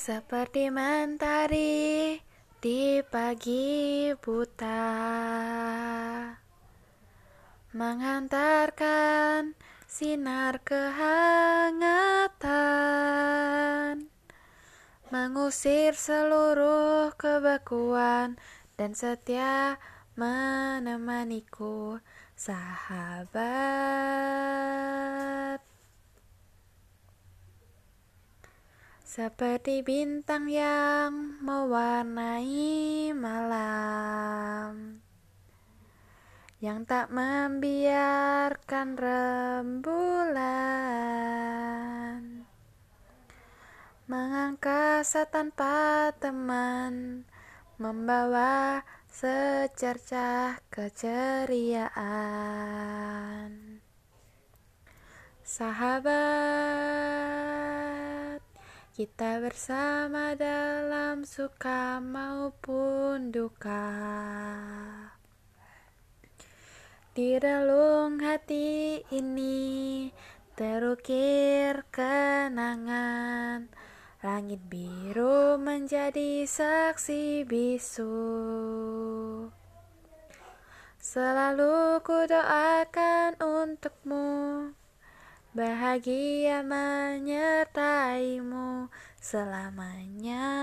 Seperti mentari di pagi buta. Menghantarkan sinar kehangatan. Mengusir seluruh kebekuan dan setia menemaniku sahabat Seperti bintang yang mewarnai malam Yang tak membiarkan rembulan Mengangkasa tanpa teman Membawa secercah keceriaan. Sahabat kita bersama dalam suka maupun duka. Di relung hati ini terukir kenangan. Langit biru menjadi saksi bisu. Selalu ku doakan untukmu Bahagia menyertaimu selamanya.